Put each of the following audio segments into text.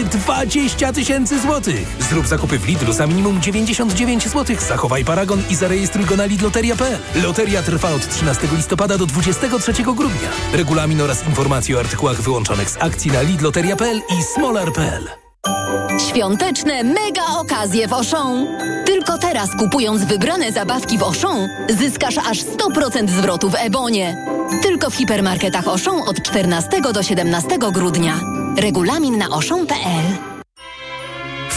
20 tysięcy złotych. Zrób zakupy w Lidlu za minimum 99 zł. Zachowaj paragon i zarejestruj go na lidloteria.pl. Loteria trwa od 13 listopada do 23 grudnia. Regulamin oraz informacje o artykułach wyłączonych z akcji na lidloteria.pl i smolar.pl. Świąteczne mega okazje w Auchan. Tylko teraz kupując wybrane zabawki w Auchan zyskasz aż 100% zwrotu w Ebonie. Tylko w hipermarketach Auchan od 14 do 17 grudnia. Regulamin na oszą.pl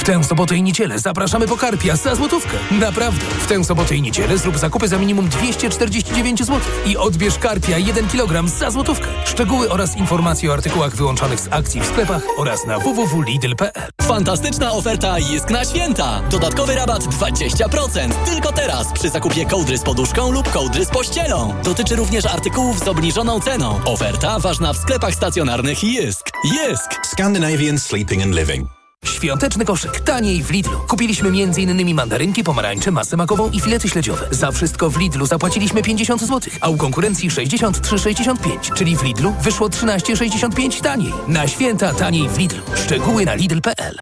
tę sobotę i niedzielę zapraszamy po karpia za złotówkę. Naprawdę. W tę sobotę i niedzielę zrób zakupy za minimum 249 zł i odbierz karpia 1 kg za złotówkę. Szczegóły oraz informacje o artykułach wyłączonych z akcji w sklepach oraz na www.lidl.pl. Fantastyczna oferta Jisk na święta. Dodatkowy rabat 20%. Tylko teraz przy zakupie kołdry z poduszką lub kołdry z pościelą. Dotyczy również artykułów z obniżoną ceną. Oferta ważna w sklepach stacjonarnych Jisk. Jisk! Scandinavian Sleeping and Living. Świąteczny koszyk taniej w Lidlu. Kupiliśmy m.in. mandarynki, pomarańcze, masę makową i filety śledziowe. Za wszystko w Lidlu zapłaciliśmy 50 zł, a u konkurencji 63,65, czyli w Lidlu wyszło 13,65 taniej. Na święta taniej w Lidlu. Szczegóły na lidl.pl.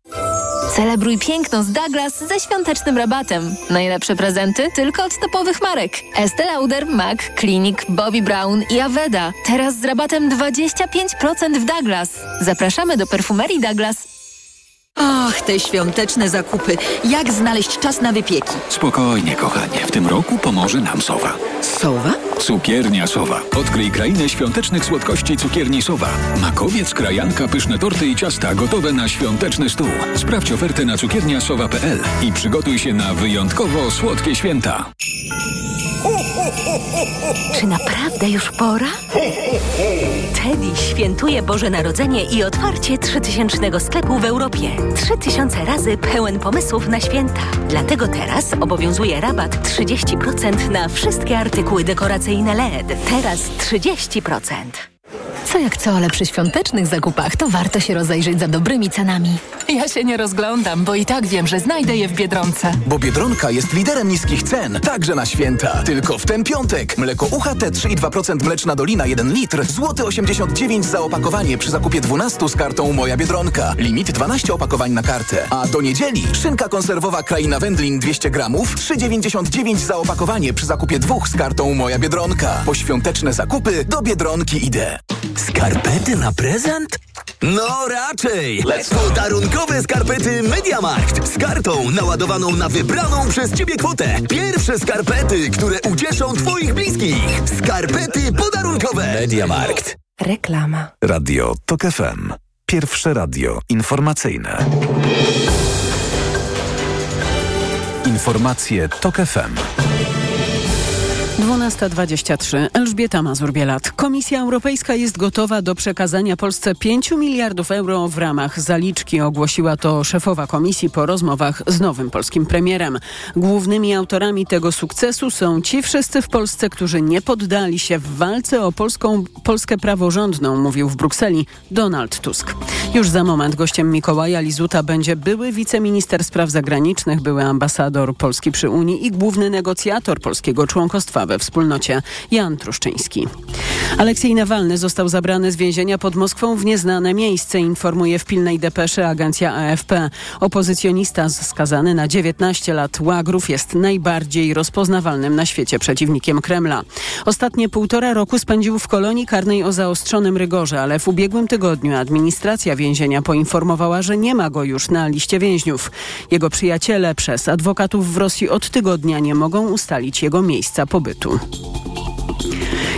Celebruj piękno z Douglas ze świątecznym rabatem. Najlepsze prezenty tylko od topowych marek. Estée Lauder, MAC, Clinic, Bobbi Brown i Aveda. Teraz z rabatem 25% w Douglas. Zapraszamy do perfumerii Douglas. Ach, te świąteczne zakupy. Jak znaleźć czas na wypieki? Spokojnie, kochanie. W tym roku pomoże nam Sowa. Sowa? Cukiernia Sowa. Odkryj krainę świątecznych słodkości cukierni Sowa. Makowiec, krajanka, pyszne torty i ciasta gotowe na świąteczny stół. Sprawdź ofertę na cukierniasowa.pl i przygotuj się na wyjątkowo słodkie święta. Czy naprawdę już pora? Teddy świętuje Boże Narodzenie i otwarcie 3000 sklepu w Europie. 3000 razy pełen pomysłów na święta. Dlatego teraz obowiązuje rabat 30% na wszystkie artykuły dekoracyjne LED. Teraz 30%. Co jak co, ale przy świątecznych zakupach to warto się rozejrzeć za dobrymi cenami. Ja się nie rozglądam, bo i tak wiem, że znajdę je w Biedronce. Bo Biedronka jest liderem niskich cen, także na święta. Tylko w ten piątek. Mleko UHT 3,2% mleczna dolina 1 litr, złoty 89 za opakowanie przy zakupie 12 z kartą Moja Biedronka. Limit 12 opakowań na kartę. A do niedzieli szynka konserwowa Kraina Wędlin 200 gramów, 3,99 za opakowanie przy zakupie dwóch z kartą Moja Biedronka. Po świąteczne zakupy do Biedronki idę. Skarpety na prezent? No raczej! Podarunkowe skarpety Mediamarkt z kartą naładowaną na wybraną przez Ciebie kwotę. Pierwsze skarpety, które ucieszą Twoich bliskich. Skarpety podarunkowe. Mediamarkt. Reklama. Radio TOK FM. Pierwsze radio informacyjne. Informacje TOK FM. 12.23. Elżbieta Mazur-Bielat. Komisja Europejska jest gotowa do przekazania Polsce 5 miliardów euro w ramach zaliczki. Ogłosiła to szefowa komisji po rozmowach z nowym polskim premierem. Głównymi autorami tego sukcesu są ci wszyscy w Polsce, którzy nie poddali się w walce o polską, Polskę praworządną, mówił w Brukseli Donald Tusk. Już za moment gościem Mikołaja Lizuta będzie były wiceminister spraw zagranicznych, były ambasador Polski przy Unii i główny negocjator polskiego członkostwa we wspólnocie Jan Truszczyński. Aleksiej Nawalny został zabrany z więzienia pod Moskwą w nieznane miejsce, informuje w pilnej depeszy agencja AFP. Opozycjonista skazany na 19 lat łagrów jest najbardziej rozpoznawalnym na świecie przeciwnikiem Kremla. Ostatnie półtora roku spędził w kolonii karnej o zaostrzonym rygorze, ale w ubiegłym tygodniu administracja więzienia poinformowała, że nie ma go już na liście więźniów. Jego przyjaciele przez adwokatów w Rosji od tygodnia nie mogą ustalić jego miejsca pobytu.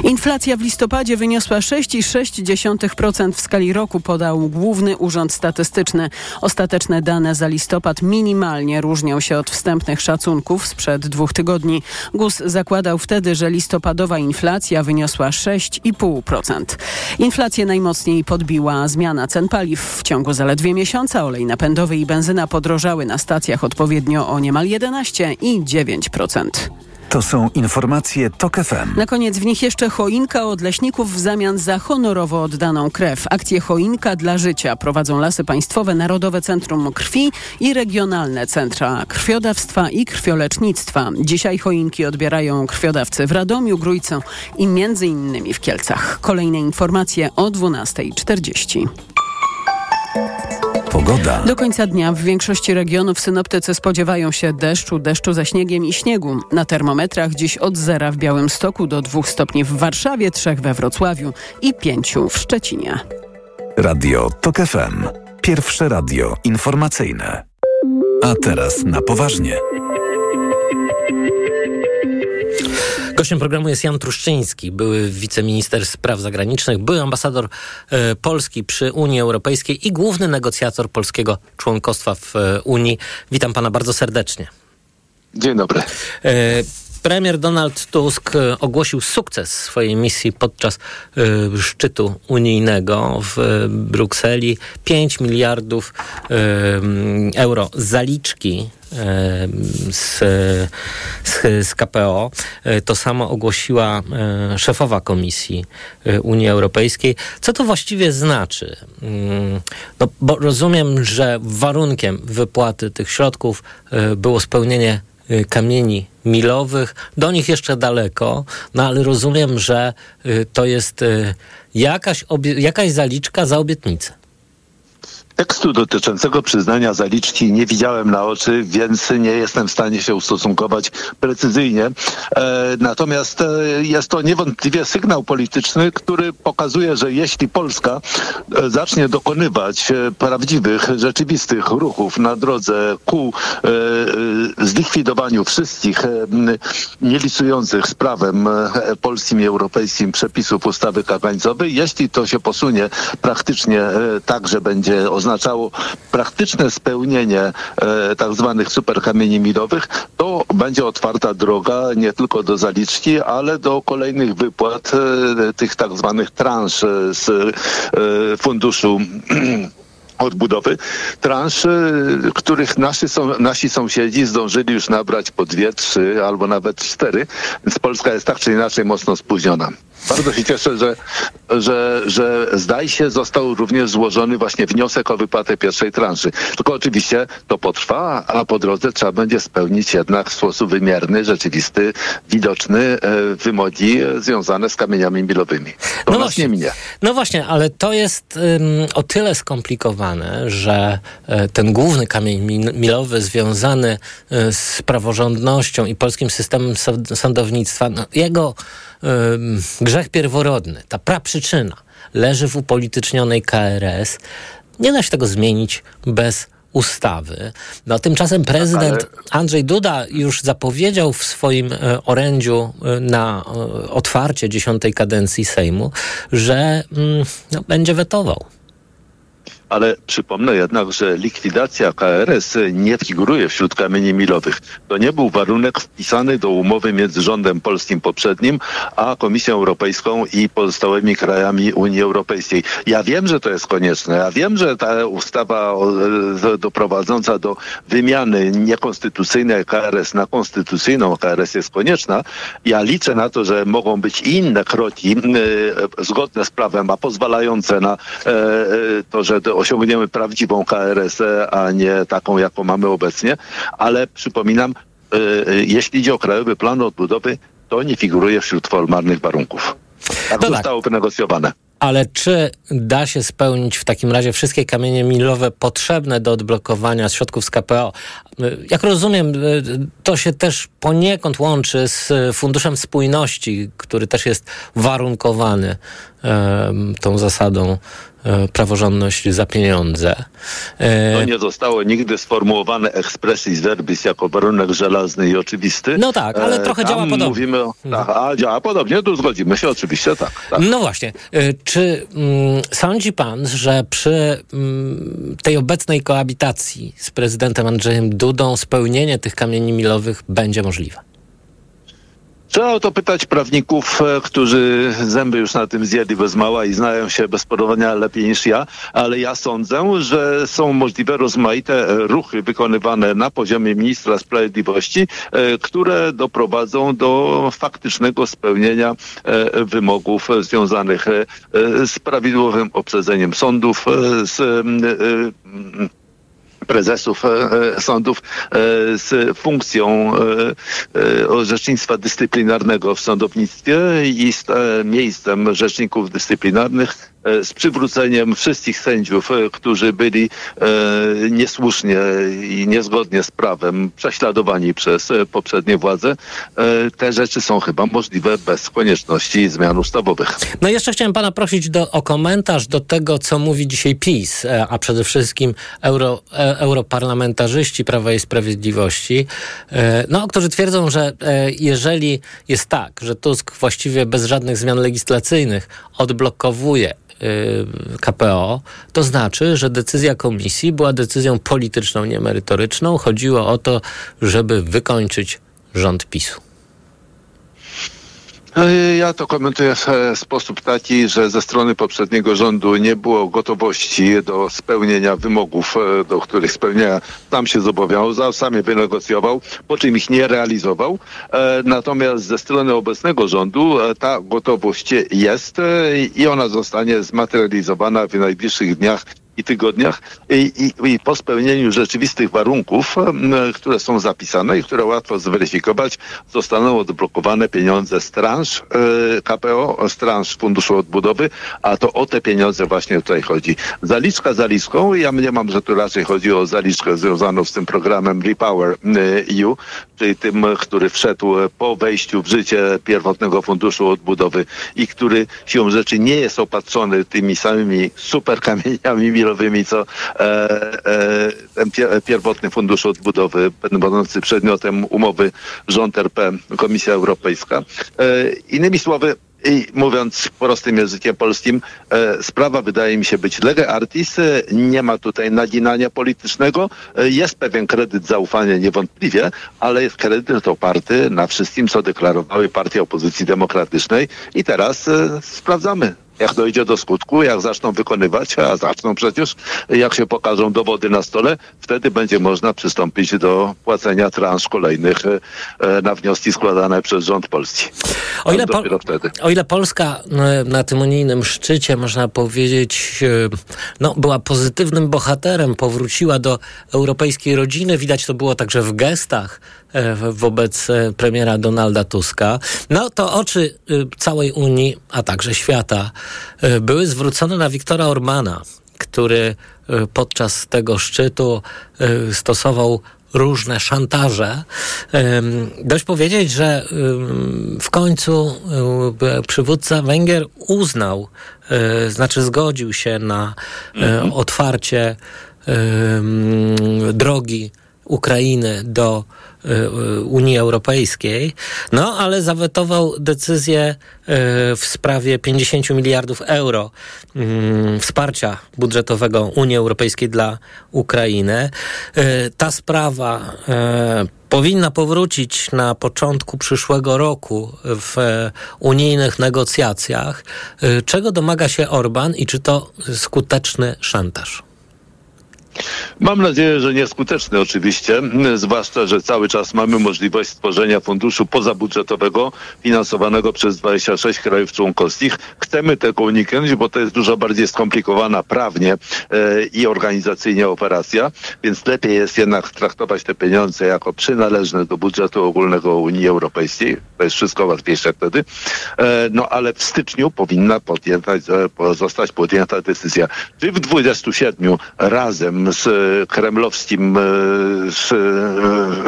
Inflacja w listopadzie wyniosła 6,6% w skali roku, podał Główny Urząd Statystyczny. Ostateczne dane za listopad minimalnie różnią się od wstępnych szacunków sprzed dwóch tygodni. GUS zakładał wtedy, że listopadowa inflacja wyniosła 6,5%. Inflację najmocniej podbiła zmiana cen paliw. W ciągu zaledwie miesiąca olej napędowy i benzyna podrożały na stacjach odpowiednio o niemal 11 i 9%. To są informacje TOK FM. Na koniec w nich jeszcze choinka od leśników w zamian za honorowo oddaną krew. Akcję Choinka dla Życia prowadzą Lasy Państwowe, Narodowe Centrum Krwi i regionalne centra krwiodawstwa i krwiolecznictwa. Dzisiaj choinki odbierają krwiodawcy w Radomiu, Grójcu i między innymi w Kielcach. Kolejne informacje o 12.40. Pogoda. Do końca dnia w większości regionów synoptycy spodziewają się deszczu, deszczu ze śniegiem i śniegu. Na termometrach dziś od zera w Białymstoku do dwóch stopni w Warszawie, trzech we Wrocławiu i pięciu w Szczecinie. Radio TOK FM. Pierwsze radio informacyjne. A teraz na poważnie. Gościem programu jest Jan Truszczyński, były wiceminister spraw zagranicznych, były ambasador e, Polski przy Unii Europejskiej i główny negocjator polskiego członkostwa w e, Unii. Witam pana bardzo serdecznie. Dzień dobry. Premier Donald Tusk e, ogłosił sukces swojej misji podczas y, szczytu unijnego w Brukseli. 5 miliardów y, euro zaliczki z, z, z, KPO. To samo ogłosiła szefowa Komisji Unii Europejskiej. Co to właściwie znaczy? Mm, no, bo rozumiem, że warunkiem wypłaty tych środków było spełnienie Y, kamieni milowych. Do nich jeszcze daleko, no ale rozumiem, że y, to jest y, jakaś, jakaś zaliczka za obietnicę. Tekstu dotyczącego przyznania zaliczki nie widziałem na oczy, więc nie jestem w stanie się ustosunkować precyzyjnie. E, natomiast e, jest to niewątpliwie sygnał polityczny, który pokazuje, że jeśli Polska e, zacznie dokonywać prawdziwych, rzeczywistych ruchów na drodze ku zlikwidowaniu wszystkich nielicujących z prawem polskim i europejskim przepisów ustawy kagańcowej, jeśli to się posunie praktycznie tak, że będzie oznaczone oznaczało praktyczne spełnienie e, tak zwanych superkamieni milowych, to będzie otwarta droga nie tylko do zaliczki, ale do kolejnych wypłat e, tych tak zwanych transz e, z funduszu odbudowy transz, których nasi, są, nasi sąsiedzi zdążyli już nabrać po dwie, trzy albo nawet cztery, więc Polska jest tak czy inaczej mocno spóźniona. Bardzo się cieszę, że, że, że zdaje się został również złożony właśnie wniosek o wypłatę pierwszej transzy. Tylko oczywiście to potrwa, a po drodze trzeba będzie spełnić jednak w sposób wymierny, rzeczywisty, widoczny e, wymogi związane z kamieniami milowymi. To no właśnie, nie minie. No właśnie, ale to jest um, o tyle skomplikowane, że e, ten główny kamień milowy związany e, z praworządnością i polskim systemem sądownictwa, no, jego grzech pierworodny, ta praprzyczyna leży w upolitycznionej KRS. Nie da się tego zmienić bez ustawy. No tymczasem prezydent Andrzej Duda już zapowiedział w swoim e, orędziu e, na e, otwarcie dziesiątej kadencji Sejmu, że mm, no, będzie wetował ale przypomnę jednak, że likwidacja KRS nie figuruje wśród kamieni milowych. To nie był warunek wpisany do umowy między rządem polskim poprzednim, a Komisją Europejską i pozostałymi krajami Unii Europejskiej. Ja wiem, że to jest konieczne. Ja wiem, że ta ustawa doprowadząca do wymiany niekonstytucyjnej KRS na konstytucyjną KRS jest konieczna. Ja liczę na to, że mogą być inne kroki e, zgodne z prawem, a pozwalające na e, e, to, że osiągniemy prawdziwą KRS, a nie taką, jaką mamy obecnie. Ale przypominam, y, y, jeśli idzie o Krajowy Plan Odbudowy, to nie figuruje wśród formalnych warunków. Tak to zostało tak. wynegocjowane. Ale czy da się spełnić w takim razie wszystkie kamienie milowe potrzebne do odblokowania środków z KPO? Jak rozumiem, to się też poniekąd łączy z Funduszem Spójności, który też jest warunkowany um, tą zasadą E, praworządność za pieniądze. E, to nie zostało nigdy sformułowane expressis verbis jako warunek żelazny i oczywisty. No tak, ale trochę Tam działa podobnie. Mówimy tak, a działa podobnie, tu zgodzimy się oczywiście, tak. tak. No właśnie. E, czy mm, sądzi pan, że przy mm, tej obecnej koabitacji z prezydentem Andrzejem Dudą spełnienie tych kamieni milowych będzie możliwe? Trzeba o to pytać prawników, e, którzy zęby już na tym zjedli bez mała i znają się bez porównania lepiej niż ja, ale ja sądzę, że są możliwe rozmaite e, ruchy wykonywane na poziomie ministra sprawiedliwości, e, które doprowadzą do faktycznego spełnienia wymogów związanych z prawidłowym obsadzeniem sądów, z prezesów e, e, sądów e, z funkcją orzecznictwa dyscyplinarnego w sądownictwie i z miejscem rzeczników dyscyplinarnych z przywróceniem wszystkich sędziów, którzy byli niesłusznie i niezgodnie z prawem prześladowani przez poprzednie władze. Te rzeczy są chyba możliwe bez konieczności zmian ustawowych. No jeszcze chciałem pana prosić do, o komentarz do tego, co mówi dzisiaj PiS, a przede wszystkim euro, europarlamentarzyści Prawa i Sprawiedliwości, no, którzy twierdzą, że jeżeli jest tak, że Tusk właściwie bez żadnych zmian legislacyjnych odblokowuje KPO, to znaczy, że decyzja komisji była decyzją polityczną, niemerytoryczną. Chodziło o to, żeby wykończyć rząd PiSu. E, ja to komentuję w e, sposób taki, że ze strony poprzedniego rządu nie było gotowości do spełnienia wymogów, e, do których spełnienia sam się zobowiązał, sam je wynegocjował, po czym ich nie realizował. Natomiast ze strony obecnego rządu ta gotowość jest i ona zostanie zmaterializowana w najbliższych dniach i tygodniach i, i, i, po spełnieniu rzeczywistych warunków, które są zapisane i które łatwo zweryfikować, zostaną odblokowane pieniądze z transz e, KPO, z transz Funduszu Odbudowy, a to o te pieniądze właśnie tutaj chodzi. Zaliczka zaliczką, ja mniemam, że tu raczej chodzi o zaliczkę związaną z tym programem Repower EU, czyli tym, który wszedł po wejściu w życie pierwotnego Funduszu Odbudowy i który siłą rzeczy nie jest opatrzony tymi samymi superkamieniami co e, e, ten pierwotny fundusz odbudowy, będący przedmiotem umowy rząd RP, Komisja Europejska. E, innymi słowy, i mówiąc prostym językiem polskim, e, sprawa wydaje mi się być lege artis, e, nie ma tutaj naginania politycznego, e, jest pewien kredyt zaufania niewątpliwie, ale jest kredyt oparty na wszystkim, co deklarowały partie opozycji demokratycznej. I teraz sprawdzamy, jak dojdzie do skutku, jak zaczną wykonywać, a zaczną przecież, jak się pokażą dowody na stole, wtedy będzie można przystąpić do płacenia transz kolejnych e, na wnioski składane przez rząd polski. O ile, po, o ile Polska e, na tym unijnym szczycie, można powiedzieć, e, no, była pozytywnym bohaterem, powróciła do europejskiej rodziny, widać to było także w gestach wobec premiera Donalda Tuska, no to oczy całej Unii, a także świata E, były zwrócone na Wiktora Orbana, który e, podczas tego szczytu e, stosował różne szantaże. Dość powiedzieć, że w końcu przywódca Węgier uznał, znaczy zgodził się na mhm. otwarcie drogi Ukrainy do Y, Unii Europejskiej, no ale zawetował decyzję y, w sprawie 50 miliardów euro mm, wsparcia budżetowego Unii Europejskiej dla Ukrainy. Y, ta sprawa powinna powrócić na początku przyszłego roku w unijnych negocjacjach. Czego domaga się Orban i czy to skuteczny szantaż? Mam nadzieję, że nieskuteczny oczywiście, zwłaszcza, że cały czas mamy możliwość stworzenia funduszu pozabudżetowego finansowanego przez 26 krajów członkowskich. Chcemy tego uniknąć, bo to jest dużo bardziej skomplikowana prawnie e, i organizacyjnie operacja, więc lepiej jest jednak traktować te pieniądze jako przynależne do budżetu ogólnego Unii Europejskiej. To jest wszystko łatwiejsze wtedy. E, no ale w styczniu powinna podjęta, e, zostać podjęta decyzja, czy w 27 razem z kremlowskim z, e,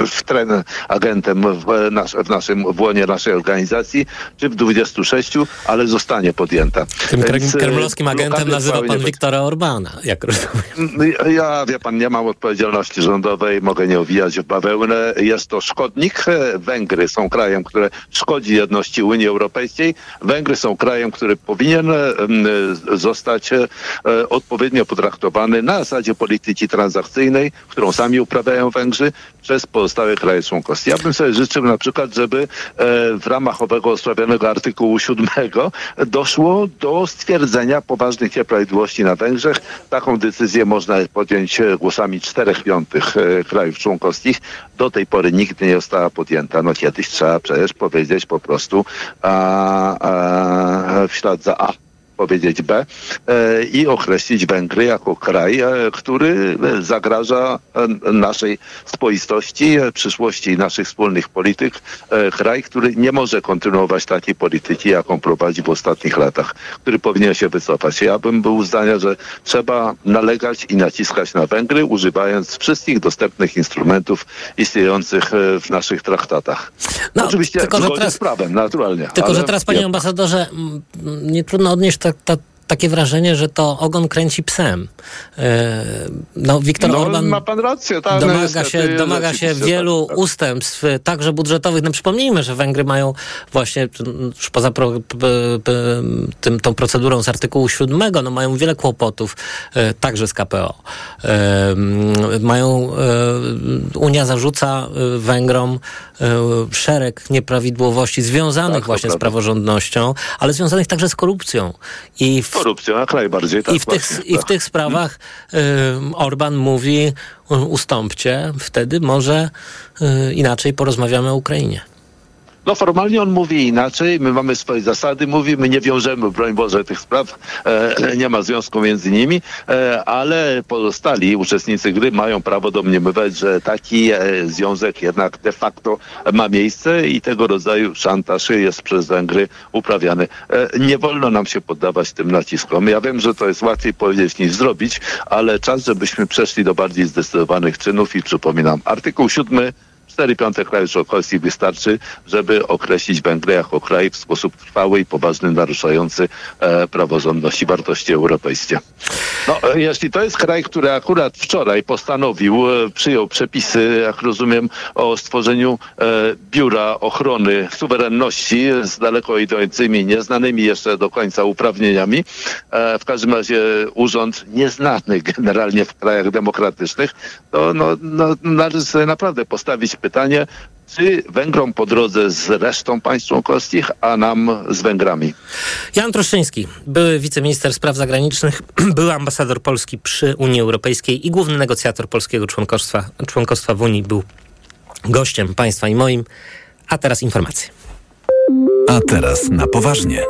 w tren agentem w, nas, w naszym w łonie naszej organizacji, czy w 26, ale zostanie podjęta. Tym Więc, e, kremlowskim agentem nazywa pan Wiktora Orbana, jak rozumiem. Ja, wie pan, nie mam odpowiedzialności rządowej, mogę nie owijać w bawełnę. Jest to szkodnik. Węgry są krajem, które szkodzi jedności Unii Europejskiej. Węgry są krajem, który powinien zostać e, odpowiednio potraktowany na zasadzie polityki polityki transakcyjnej, którą sami uprawiają Węgrzy, przez pozostałe kraje członkowskie. Ja bym sobie życzył na przykład, żeby e, w ramach owego osławionego artykułu 7 doszło do stwierdzenia poważnych nieprawidłowości na Węgrzech. Taką decyzję można podjąć e, głosami czterech piątych e, krajów członkowskich. Do tej pory nigdy nie została podjęta. No kiedyś trzeba przecież powiedzieć po prostu a, a, w ślad za A powiedzieć B e, i określić Węgry jako kraj, e, który zagraża e, naszej spoistości, przyszłości naszych wspólnych polityk, kraj, który nie może kontynuować takiej polityki, jaką prowadzi w ostatnich latach, który powinien się wycofać. Ja bym był zdania, że trzeba nalegać i naciskać na Węgry, używając wszystkich dostępnych instrumentów istniejących w naszych traktatach. No, Oczywiście tylko, że teraz- z prawem, naturalnie. Tylko, że ale teraz, panie nie- ambasadorze, nie trudno odnieść ta, ta, takie wrażenie, że to ogon kręci psem. E, No, Viktor No, Orban ma pan rację, tak, no domaga się, domaga się rzeczywiście wielu tak, tak. ustępstw, e, także budżetowych. No przypomnijmy, że Węgry mają właśnie, już poza pro, tym, tą procedurą z artykułu 7, no mają wiele kłopotów, e, także z KPO. Mają, Unia zarzuca Węgrom szereg nieprawidłowości związanych Tak, właśnie z praworządnością, ale związanych także z korupcją. I w, Korupcją, jak najbardziej. Tak, i w, tych, właśnie, I w tak. tych sprawach y, Orban mówi ustąpcie, wtedy może y, inaczej porozmawiamy o Ukrainie. No formalnie on mówi inaczej, my mamy swoje zasady, mówi, my nie wiążemy, broń Boże, tych spraw, e, nie ma związku między nimi, e, ale pozostali uczestnicy gry mają prawo domniemywać, że taki e, związek jednak de facto ma miejsce i tego rodzaju szantaż jest przez Węgry uprawiany. E, nie wolno nam się poddawać tym naciskom. Ja wiem, że to jest łatwiej powiedzieć niż zrobić, ale czas, żebyśmy przeszli do bardziej zdecydowanych czynów i przypominam, artykuł 7 4 piąte krajów członkowskich wystarczy, żeby określić Węgry jako kraj w sposób trwały i poważny, naruszający e, praworządność i wartości europejskie. No, e, jeśli to jest kraj, który akurat wczoraj postanowił, e, przyjął przepisy, jak rozumiem, o stworzeniu e, biura ochrony suwerenności z daleko idącymi, nieznanymi jeszcze do końca uprawnieniami, e, w każdym razie urząd nieznany generalnie w krajach demokratycznych, to no, no, należy sobie naprawdę postawić pytanie, czy Węgrom po drodze z resztą państw członkowskich, a nam z Węgrami. Jan Troszczyński, były wiceminister spraw zagranicznych, były ambasador Polski przy Unii Europejskiej i główny negocjator polskiego członkostwa, członkostwa w Unii, był gościem państwa i moim. A teraz informacje. A teraz na poważnie.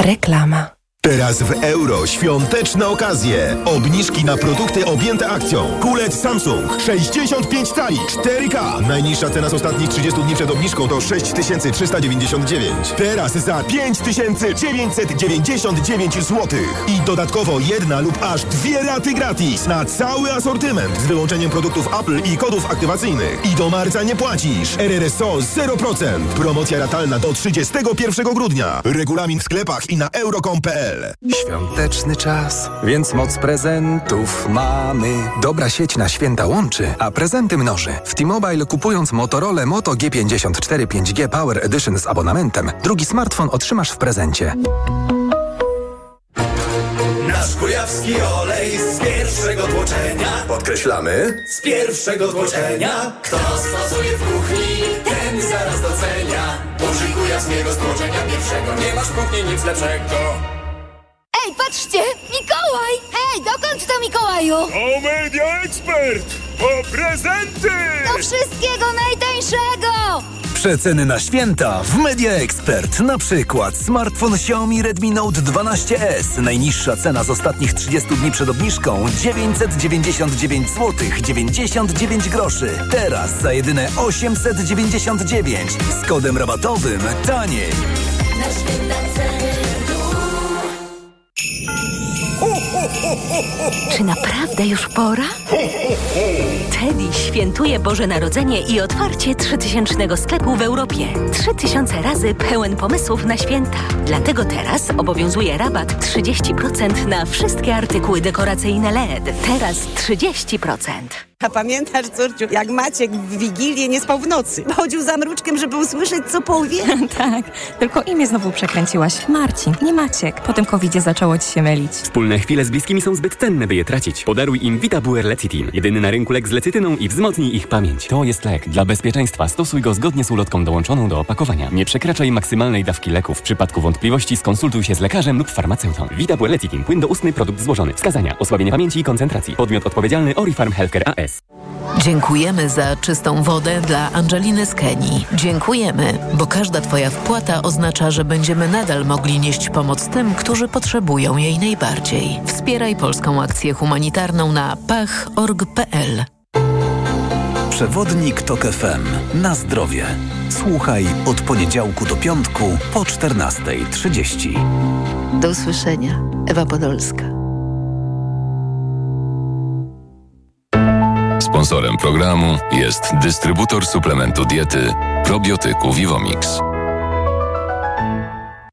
Reklama. Teraz w euro świąteczne okazje. Obniżki na produkty objęte akcją. Kulec Samsung 65 cali 4K. Najniższa cena z ostatnich 30 dni przed obniżką to 6399. Teraz za 5999 zł. I dodatkowo jedna lub aż dwie raty gratis na cały asortyment z wyłączeniem produktów Apple i kodów aktywacyjnych. I do marca nie płacisz. RRSO 0%. Promocja ratalna do 31 grudnia. Regulamin w sklepach i na euro.com.pl. Świąteczny czas, więc moc prezentów mamy. Dobra sieć na święta łączy, a prezenty mnoży. W T-Mobile kupując Motorola Moto G54 5G Power Edition z abonamentem, drugi smartfon otrzymasz w prezencie. Nasz kujawski olej z pierwszego tłoczenia Podkreślamy. Z pierwszego tłoczenia Kto stosuje w kuchni, ten zaraz docenia Użyj kujawskiego z tłoczenia pierwszego Nie masz kuchni nic lepszego! Mikołaj! Hej, dokąd to Mikołaju? O Media Expert! Po prezenty! Do wszystkiego najtańszego! Przeceny na święta w Media Expert. Na przykład smartfon Xiaomi Redmi Note 12S. Najniższa cena z ostatnich 30 dni przed obniżką 999 zł 99 groszy. Teraz za jedyne 899 z kodem rabatowym taniej. Na święta Czy naprawdę już pora? Teddy świętuje Boże Narodzenie i otwarcie 3000 sklepu w Europie. 3000 razy pełen pomysłów na święta. Dlatego teraz obowiązuje rabat 30% na wszystkie artykuły dekoracyjne LED. Teraz 30%. A pamiętasz, córciu, jak Maciek w Wigilię nie spał w nocy? Chodził za mruczkiem, żeby usłyszeć, co powie? tak, tylko imię znowu przekręciłaś. Marcin, nie Maciek. Po tym covidzie zaczęło ci się mylić. Wspólne chwile z bliskimi są zbyt cenne, by je tracić. Podaruj im Vitabuer Lecitin. Jedyny na rynku lek z lecytyną i wzmocnij ich pamięć. To jest lek. Dla bezpieczeństwa stosuj go zgodnie z ulotką dołączoną do opakowania. Nie przekraczaj maksymalnej dawki leku. W przypadku wątpliwości skonsultuj się z lekarzem lub farmaceutą. Vitabuer Lecitin. Płyn doustny, produkt złożony. Wskazania. Osłabienie pamięci i koncentracji. Podmiot odpowiedzialny Orifarm Healthcare AS. Dziękujemy za czystą wodę dla Angeliny z Kenii. Dziękujemy, bo każda Twoja wpłata oznacza, że będziemy nadal mogli nieść pomoc tym, którzy potrzebują jej najbardziej. Wspieraj polską akcję humanitarną na pach.org.pl. Przewodnik TOK FM. Na zdrowie. Słuchaj od poniedziałku do piątku po 14.30. Do usłyszenia. Ewa Podolska. Sponsorem programu jest dystrybutor suplementu diety probiotyku Vivomix.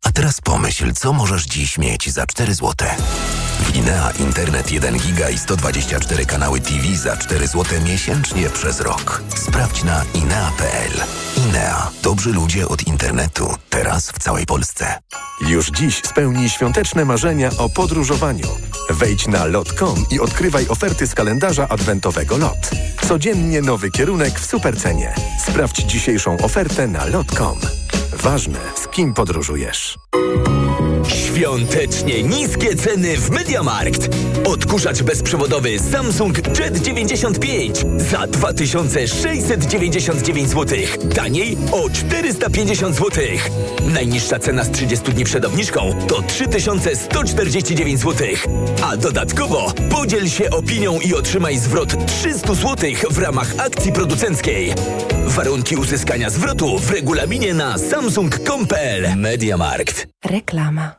A teraz pomyśl, co możesz dziś mieć za 4 zł. Inea Internet 1 giga i 124 kanały TV za 4 zł miesięcznie przez rok. Sprawdź na inea.pl. Inea. Dobrzy ludzie od internetu. Teraz w całej Polsce. Już dziś spełnij świąteczne marzenia o podróżowaniu. Wejdź na lot.com i odkrywaj oferty z kalendarza adwentowego LOT. Codziennie nowy kierunek w supercenie. Sprawdź dzisiejszą ofertę na lot.com. Ważne, z kim podróżujesz. Świątecznie niskie ceny w Mediamarkt. Odkurzacz bezprzewodowy Samsung Jet 95 za 2699 zł. Taniej o 450 zł. Najniższa cena z 30 dni przed obniżką to 3149 zł. A dodatkowo podziel się opinią i otrzymaj zwrot 300 zł w ramach akcji producenckiej. Warunki uzyskania zwrotu w regulaminie na samsung.com.pl Mediamarkt. Reklama.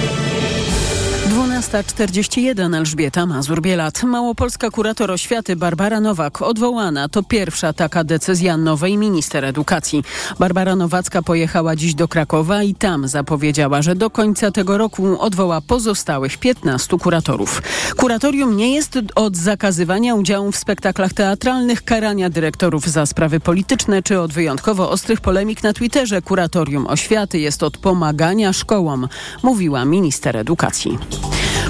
12.41 Elżbieta Mazur-Bielat. Małopolska kurator oświaty Barbara Nowak odwołana. To pierwsza taka decyzja nowej minister edukacji. Barbara Nowacka pojechała dziś do Krakowa i tam zapowiedziała, że do końca tego roku odwoła pozostałych 15 kuratorów. Kuratorium nie jest od zakazywania udziału w spektaklach teatralnych, karania dyrektorów za sprawy polityczne czy od wyjątkowo ostrych polemik na Twitterze. Kuratorium oświaty jest od pomagania szkołom, mówiła minister edukacji.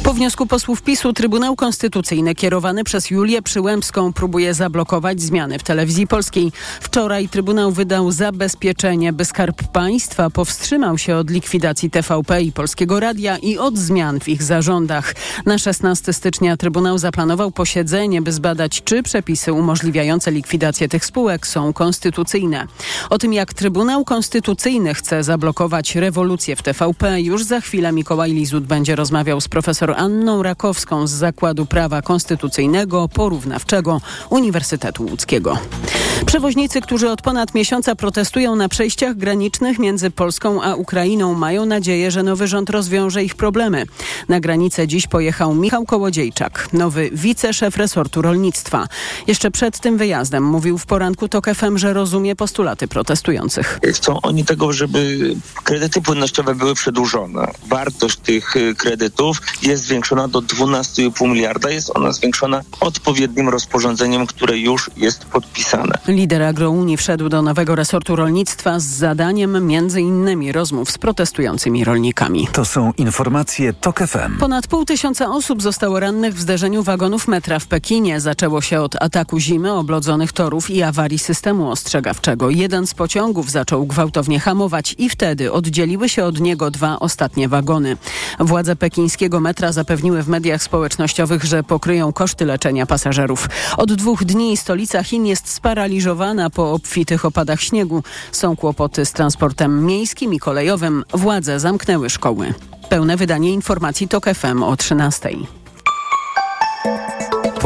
Po wniosku posłów PiSu Trybunał Konstytucyjny kierowany przez Julię Przyłębską próbuje zablokować zmiany w telewizji polskiej. Wczoraj Trybunał wydał zabezpieczenie, by Skarb Państwa powstrzymał się od likwidacji TVP i Polskiego Radia i od zmian w ich zarządach. Na 16 stycznia Trybunał zaplanował posiedzenie, by zbadać, czy przepisy umożliwiające likwidację tych spółek są konstytucyjne. O tym, jak Trybunał Konstytucyjny chce zablokować rewolucję w TVP, już za chwilę Mikołaj Lizut będzie rozmawiał z profesor Anną Rakowską z Zakładu Prawa Konstytucyjnego Porównawczego Uniwersytetu Łódzkiego. Przewoźnicy, którzy od ponad miesiąca protestują na przejściach granicznych między Polską a Ukrainą, mają nadzieję, że nowy rząd rozwiąże ich problemy. Na granicę dziś pojechał Michał Kołodziejczak, nowy wiceszef resortu rolnictwa. Jeszcze przed tym wyjazdem mówił w poranku TOK FM, że rozumie postulaty protestujących. Chcą oni tego, żeby kredyty płynnościowe były przedłużone. Wartość tych y, kredytów jest zwiększona do 12,5 miliarda. Jest ona zwiększona odpowiednim rozporządzeniem, które już jest podpisane. Lider Agrounii wszedł do nowego resortu rolnictwa z zadaniem między innymi rozmów z protestującymi rolnikami. To są informacje TOK FM. Ponad pół tysiąca osób zostało rannych w zderzeniu wagonów metra w Pekinie. Zaczęło się od ataku zimy, oblodzonych torów i awarii systemu ostrzegawczego. Jeden z pociągów zaczął gwałtownie hamować i wtedy oddzieliły się od niego dwa ostatnie wagony. Władze pekińskiego metra zapewniły w mediach społecznościowych, że pokryją koszty leczenia pasażerów. Od dwóch dni stolica Chin jest sparaliżowana po obfitych opadach śniegu. Są kłopoty z transportem miejskim i kolejowym. Władze zamknęły szkoły. Pełne wydanie informacji TOK FM o 13.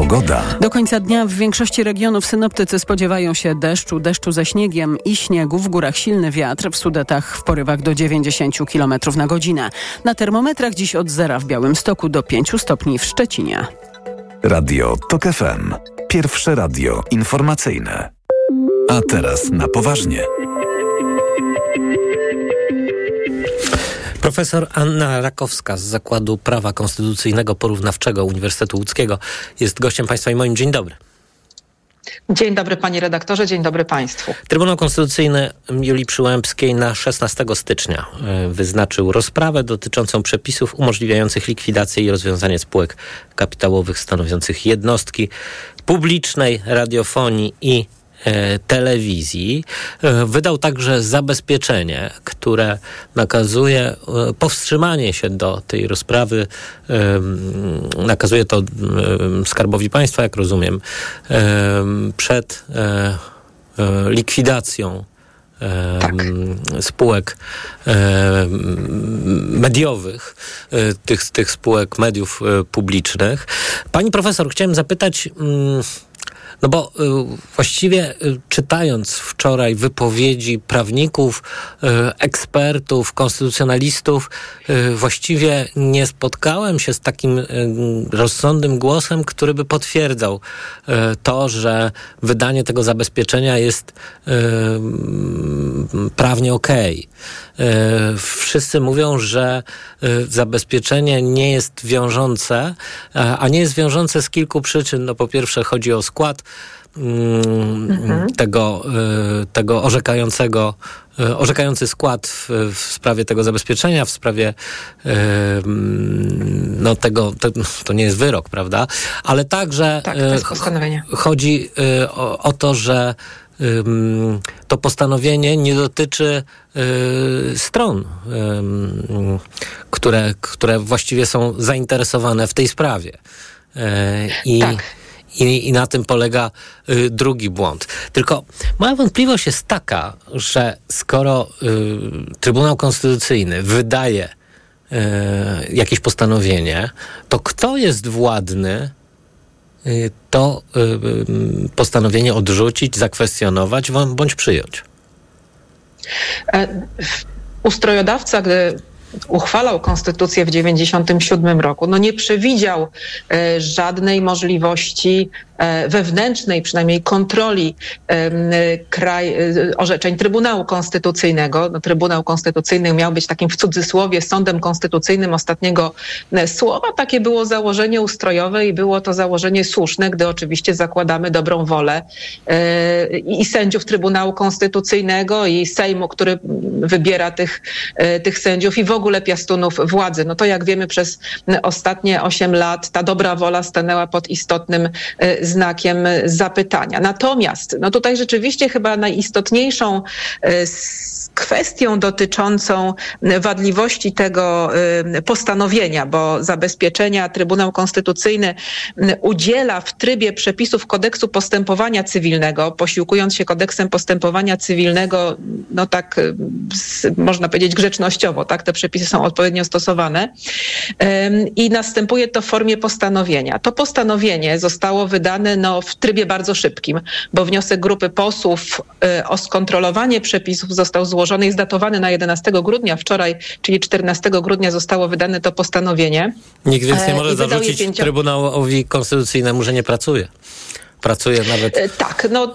Pogoda. Do końca dnia w większości regionów synoptycy spodziewają się deszczu, deszczu ze śniegiem i śniegu. W górach silny wiatr, w Sudetach w porywach do 90 km na godzinę. Na termometrach dziś od zera w Białymstoku do 5 stopni w Szczecinie. Radio TOK FM. Pierwsze radio informacyjne. A teraz na poważnie. Profesor Anna Rakowska z Zakładu Prawa Konstytucyjnego Porównawczego Uniwersytetu Łódzkiego jest gościem Państwa i moim dzień dobry. Dzień dobry panie redaktorze, dzień dobry państwu. Trybunał Konstytucyjny Julii Przyłębskiej na 16 stycznia wyznaczył rozprawę dotyczącą przepisów umożliwiających likwidację i rozwiązanie spółek kapitałowych stanowiących jednostki publicznej radiofonii i telewizji. Wydał także zabezpieczenie, które nakazuje powstrzymanie się do tej rozprawy. Nakazuje to Skarbowi Państwa, jak rozumiem, przed likwidacją tak. spółek mediowych, e, tych, tych spółek mediów e, publicznych. Pani profesor, chciałem zapytać, mm, no bo y, właściwie y, czytając wczoraj wypowiedzi prawników, y, ekspertów, konstytucjonalistów, właściwie nie spotkałem się z takim rozsądnym głosem, który by potwierdzał to, że wydanie tego zabezpieczenia jest prawnie okej. Okay. Wszyscy mówią, że zabezpieczenie nie jest wiążące, a nie jest wiążące z kilku przyczyn. No po pierwsze chodzi o skład mhm. tego, tego orzekającego, orzekający skład w, w, sprawie tego zabezpieczenia, w sprawie y, no tego, to, to, nie jest wyrok, prawda? Ale także tak, to jest postanowienie. chodzi o, o to, że to postanowienie nie dotyczy stron, które, które właściwie są zainteresowane w tej sprawie. I tak. I, I, na tym polega y, drugi błąd. Tylko moja wątpliwość jest taka, że skoro y, Trybunał Konstytucyjny wydaje y, jakieś postanowienie, to kto jest władny y, to y, y, postanowienie odrzucić, zakwestionować bądź przyjąć? E, ustrojodawca, gdy uchwalał konstytucję w 1997 roku, no nie przewidział żadnej możliwości wewnętrznej, przynajmniej kontroli kraj, e, orzeczeń Trybunału Konstytucyjnego. No, Trybunał Konstytucyjny miał być takim w cudzysłowie sądem konstytucyjnym ostatniego e, słowa. Takie było założenie ustrojowe i było to założenie słuszne, gdy oczywiście zakładamy dobrą wolę i sędziów Trybunału Konstytucyjnego i Sejmu, który wybiera tych, tych sędziów i w ogóle piastunów władzy. No to jak wiemy przez ostatnie 8 lat ta dobra wola stanęła pod istotnym znakiem zapytania. Natomiast no tutaj rzeczywiście chyba najistotniejszą e, kwestią dotyczącą wadliwości tego y, postanowienia, bo zabezpieczenia Trybunał Konstytucyjny udziela w trybie przepisów kodeksu postępowania cywilnego, posiłkując się kodeksem postępowania cywilnego, no tak y, można powiedzieć grzecznościowo, tak, te przepisy są odpowiednio stosowane i następuje to w formie postanowienia. To postanowienie zostało wydane no, w trybie bardzo szybkim, bo wniosek grupy posłów o skontrolowanie przepisów został złożony złożony, jest datowany na 11 grudnia. Wczoraj, czyli 14 grudnia zostało wydane to postanowienie. Nikt więc nie e, może zarzucić pięcio... Trybunałowi Konstytucyjnemu, że nie pracuje. Pracuje nawet e, tak, no,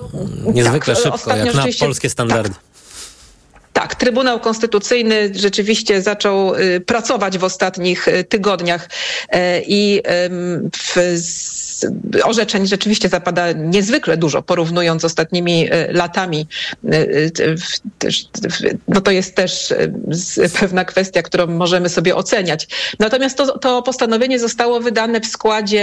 niezwykle tak, szybko, jak na polskie standardy. Tak. Tak, Trybunał Konstytucyjny rzeczywiście zaczął y, pracować w ostatnich y, tygodniach y, i w orzeczeń rzeczywiście zapada niezwykle dużo, porównując z ostatnimi e, latami. E, e, no to jest też pewna kwestia, którą możemy sobie oceniać. Natomiast to, to postanowienie zostało wydane w składzie,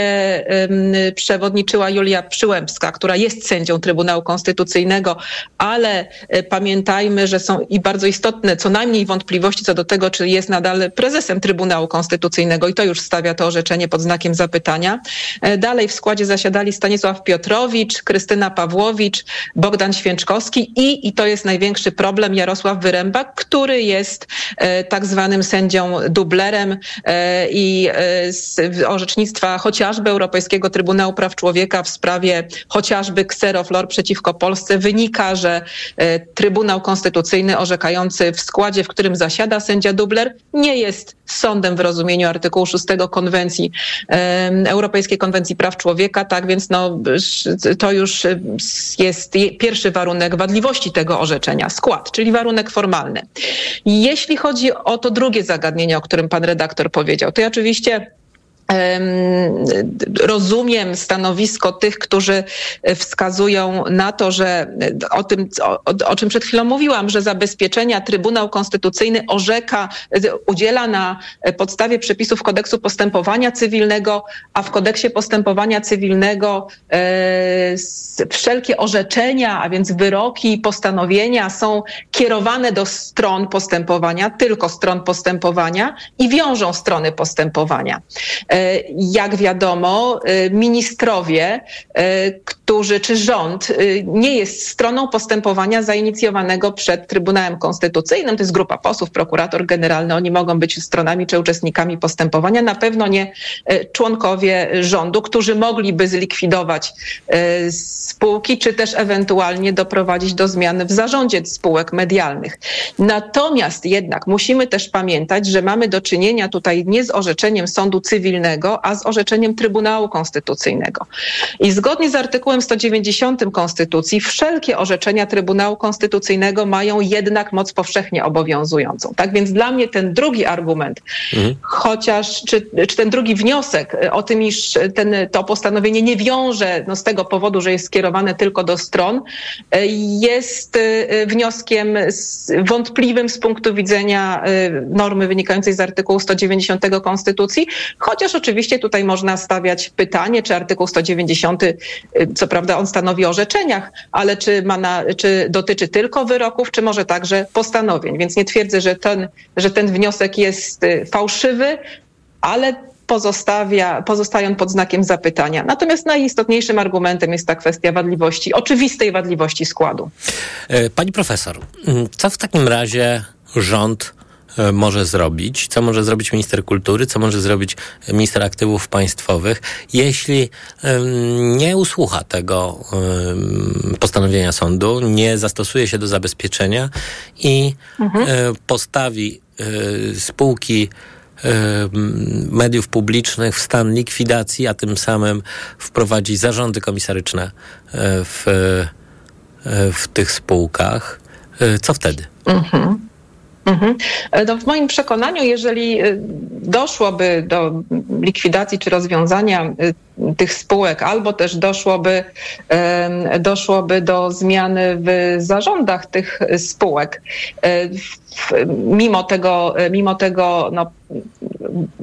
przewodniczyła Julia Przyłębska, która jest sędzią Trybunału Konstytucyjnego, ale pamiętajmy, że są i bardzo istotne co najmniej wątpliwości co do tego, czy jest nadal prezesem Trybunału Konstytucyjnego i to już stawia to orzeczenie pod znakiem zapytania. Dalej w składzie zasiadali Stanisław Piotrowicz, Krystyna Pawłowicz, Bogdan Święczkowski i, i to jest największy problem, Jarosław Wyręba, który jest e, tak zwanym sędzią dublerem e, i e, z orzecznictwa chociażby Europejskiego Trybunału Praw Człowieka w sprawie chociażby Xeroflor przeciwko Polsce. Wynika, że e, Trybunał Konstytucyjny orzekający w składzie, w którym zasiada sędzia dubler, nie jest sądem w rozumieniu artykułu 6 konwencji, e, Europejskiej Konwencji Praw człowieka, tak więc no, to już jest pierwszy warunek wadliwości tego orzeczenia, skład, czyli warunek formalny. Jeśli chodzi o to drugie zagadnienie, o którym pan redaktor powiedział, to ja oczywiście rozumiem stanowisko tych, którzy wskazują na to, że o tym, o, o, czym przed chwilą mówiłam, że zabezpieczenia Trybunał Konstytucyjny orzeka, udziela na podstawie przepisów kodeksu postępowania cywilnego, a w kodeksie postępowania cywilnego e, wszelkie orzeczenia, a więc wyroki i postanowienia są kierowane do stron postępowania, tylko stron postępowania i wiążą strony postępowania. E, jak wiadomo, y, ministrowie, y, którzy, czy rząd nie jest stroną postępowania zainicjowanego przed Trybunałem Konstytucyjnym. To jest grupa posłów, prokurator generalny. Oni mogą być stronami czy uczestnikami postępowania. Na pewno nie członkowie rządu, którzy mogliby zlikwidować spółki, czy też ewentualnie doprowadzić do zmian w zarządzie spółek medialnych. Natomiast jednak musimy też pamiętać, że mamy do czynienia tutaj nie z orzeczeniem sądu cywilnego, a z orzeczeniem Trybunału Konstytucyjnego. I zgodnie z artykułem 190 Konstytucji wszelkie orzeczenia Trybunału Konstytucyjnego mają jednak moc powszechnie obowiązującą. Tak więc dla mnie ten drugi argument, mhm. chociaż czy, czy ten drugi wniosek o tym, iż ten, to postanowienie nie wiąże no, z tego powodu, że jest skierowane tylko do stron, jest e, wnioskiem wątpliwym z punktu widzenia e, normy wynikającej z artykułu 190 Konstytucji, chociaż oczywiście tutaj można stawiać pytanie, czy artykuł 190, y, co prawda on stanowi o orzeczeniach, ale czy, ma na, czy dotyczy tylko wyroków, czy może także postanowień. Więc nie twierdzę, że ten, że ten wniosek jest y, fałszywy, ale pozostawia, pozostają pod znakiem zapytania. Natomiast najistotniejszym argumentem jest ta kwestia wadliwości, oczywistej wadliwości składu. E, pani profesor, co w takim razie rząd może zrobić, co może zrobić minister kultury, co może zrobić minister aktywów państwowych, jeśli nie usłucha tego postanowienia sądu, nie zastosuje się do zabezpieczenia i mhm. E, postawi e, spółki mediów publicznych w stan likwidacji, a tym samym wprowadzi zarządy komisaryczne w, w tych spółkach. Co wtedy? Mhm. Mhm. E, no w moim przekonaniu, jeżeli e, doszłoby do likwidacji czy rozwiązania e, tych spółek, albo też doszłoby, doszłoby do zmiany w zarządach tych spółek, mimo tego, mimo tego no,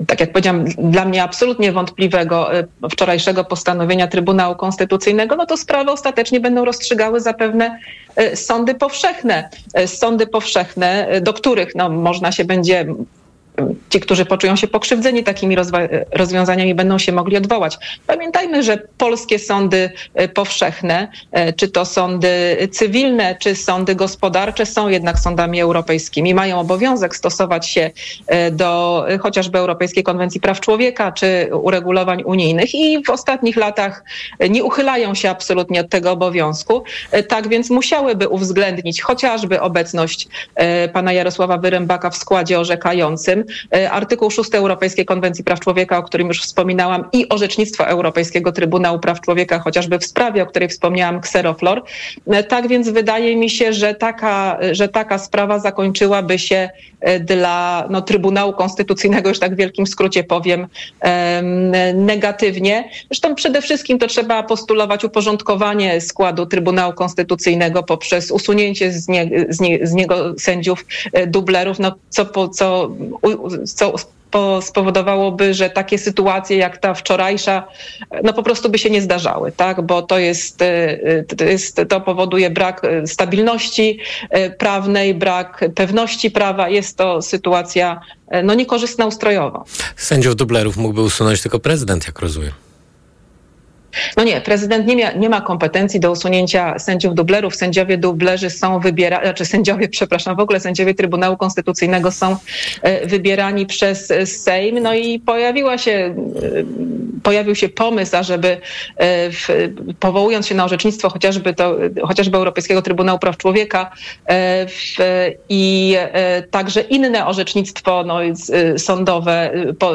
tak jak powiedziałam, dla mnie absolutnie wątpliwego wczorajszego postanowienia Trybunału Konstytucyjnego, no to sprawy ostatecznie będą rozstrzygały zapewne E, sądy powszechne. E, sądy powszechne, e, do których no, można się będzie ci, którzy poczują się pokrzywdzeni takimi rozwiązaniami, będą się mogli odwołać. Pamiętajmy, że polskie sądy e, powszechne, e, czy to sądy cywilne, czy sądy gospodarcze, są jednak sądami europejskimi. Mają obowiązek stosować się e, do chociażby Europejskiej Konwencji Praw Człowieka, czy uregulowań unijnych i w ostatnich latach nie uchylają się absolutnie od tego obowiązku. Tak więc musiałyby uwzględnić chociażby obecność pana Jarosława Wyrębaka w składzie orzekającym, E, artykuł 6 Europejskiej Konwencji Praw Człowieka, o którym już wspominałam, i orzecznictwo Europejskiego Trybunału Praw Człowieka, chociażby w sprawie, o której wspomniałam, Xeroflor. E, tak więc wydaje mi się, że taka, że taka sprawa zakończyłaby się e, dla no, Trybunału Konstytucyjnego, już tak w wielkim skrócie powiem, negatywnie. Zresztą przede wszystkim to trzeba postulować uporządkowanie składu Trybunału Konstytucyjnego poprzez usunięcie z, nie, z, nie, z niego sędziów dublerów, no, co, po, co co spowodowałoby, że takie sytuacje jak ta wczorajsza, no po prostu by się nie zdarzały, tak? Bo to jest, y, to, jest, to powoduje brak y, stabilności y, prawnej, brak pewności prawa. Jest to sytuacja no niekorzystna ustrojowo. Sędziów dublerów mógłby usunąć tylko prezydent, jak rozumiem. No nie, prezydent nie, mia, nie ma kompetencji do usunięcia sędziów dublerów. Sędziowie dublerzy są wybierani, znaczy sędziowie, przepraszam, w ogóle sędziowie Trybunału Konstytucyjnego są e, wybierani przez Sejm. No i pojawiła się, e, pojawił się pomysł, ażeby e, w, powołując się na orzecznictwo chociażby, to, chociażby Europejskiego Trybunału Praw Człowieka w, i także inne orzecznictwo no, sądowe,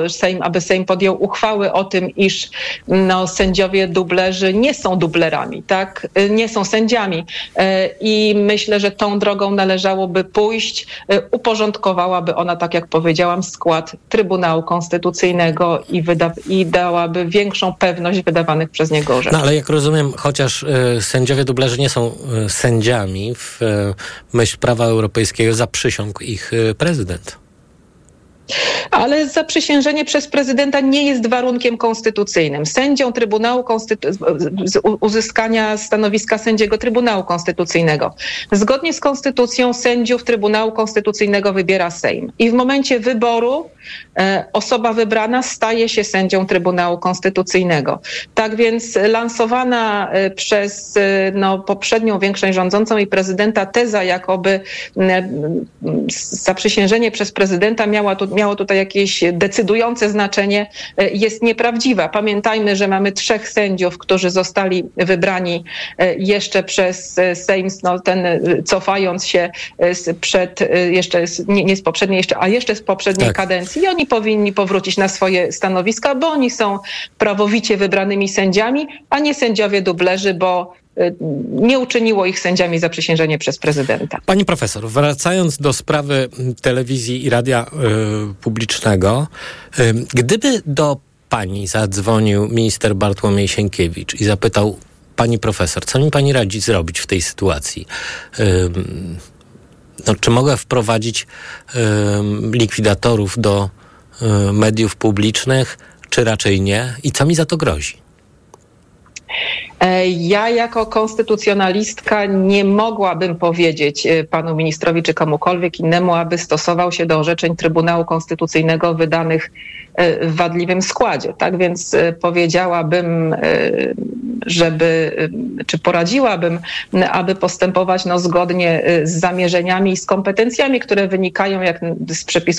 Sejm, aby Sejm podjął uchwały o tym, iż no, sędziowie dublerzy nie są dublerami, tak? Nie są sędziami. I myślę, że tą drogą należałoby pójść. Uporządkowałaby ona, tak jak powiedziałam, skład Trybunału Konstytucyjnego i, wyda- i dałaby większą pewność wydawanych przez niego orzeczeń. No ale jak rozumiem, chociaż y, sędziowie dublerzy nie są y, sędziami, w y, myśl prawa europejskiego zaprzysiągł ich y, prezydent. Ale zaprzysiężenie przez prezydenta nie jest warunkiem konstytucyjnym. Sędzią Trybunału Konstytu- z- z- uzyskania stanowiska sędziego Trybunału Konstytucyjnego. Zgodnie z konstytucją sędziów Trybunału Konstytucyjnego wybiera Sejm. I w momencie wyboru e, osoba wybrana staje się sędzią Trybunału Konstytucyjnego. Tak więc lansowana e, przez e, no, poprzednią większość rządzącą i prezydenta teza, jakoby m, zaprzysiężenie przez prezydenta miała tu, miało tutaj jakieś decydujące znaczenie, e, jest nieprawdziwa. Pamiętajmy, że mamy trzech sędziów, którzy zostali wybrani e, jeszcze przez e, Sejm, no, ten cofając się z przed, e, jeszcze nie, nie z poprzedniej, jeszcze, a jeszcze z poprzedniej Tak. kadencji i oni powinni powrócić na swoje stanowiska, bo oni są prawowicie wybranymi sędziami, a nie sędziowie dublerzy, bo nie uczyniło ich sędziami zaprzysiężenie przez prezydenta. Pani profesor, wracając do sprawy telewizji i radia y, publicznego, y, gdyby do pani zadzwonił minister Bartłomiej Sienkiewicz i zapytał pani profesor, co mi pani radzi zrobić w tej sytuacji? Ym, no, czy mogę wprowadzić ym, likwidatorów do y, mediów publicznych, czy raczej nie? I co mi za to grozi? E, Ja jako konstytucjonalistka nie mogłabym powiedzieć e, panu ministrowi czy komukolwiek innemu, aby stosował się do orzeczeń Trybunału Konstytucyjnego wydanych e, w wadliwym składzie. Tak więc powiedziałabym, żeby, czy poradziłabym, aby postępować no, zgodnie z zamierzeniami i z kompetencjami, które wynikają jak z przepisów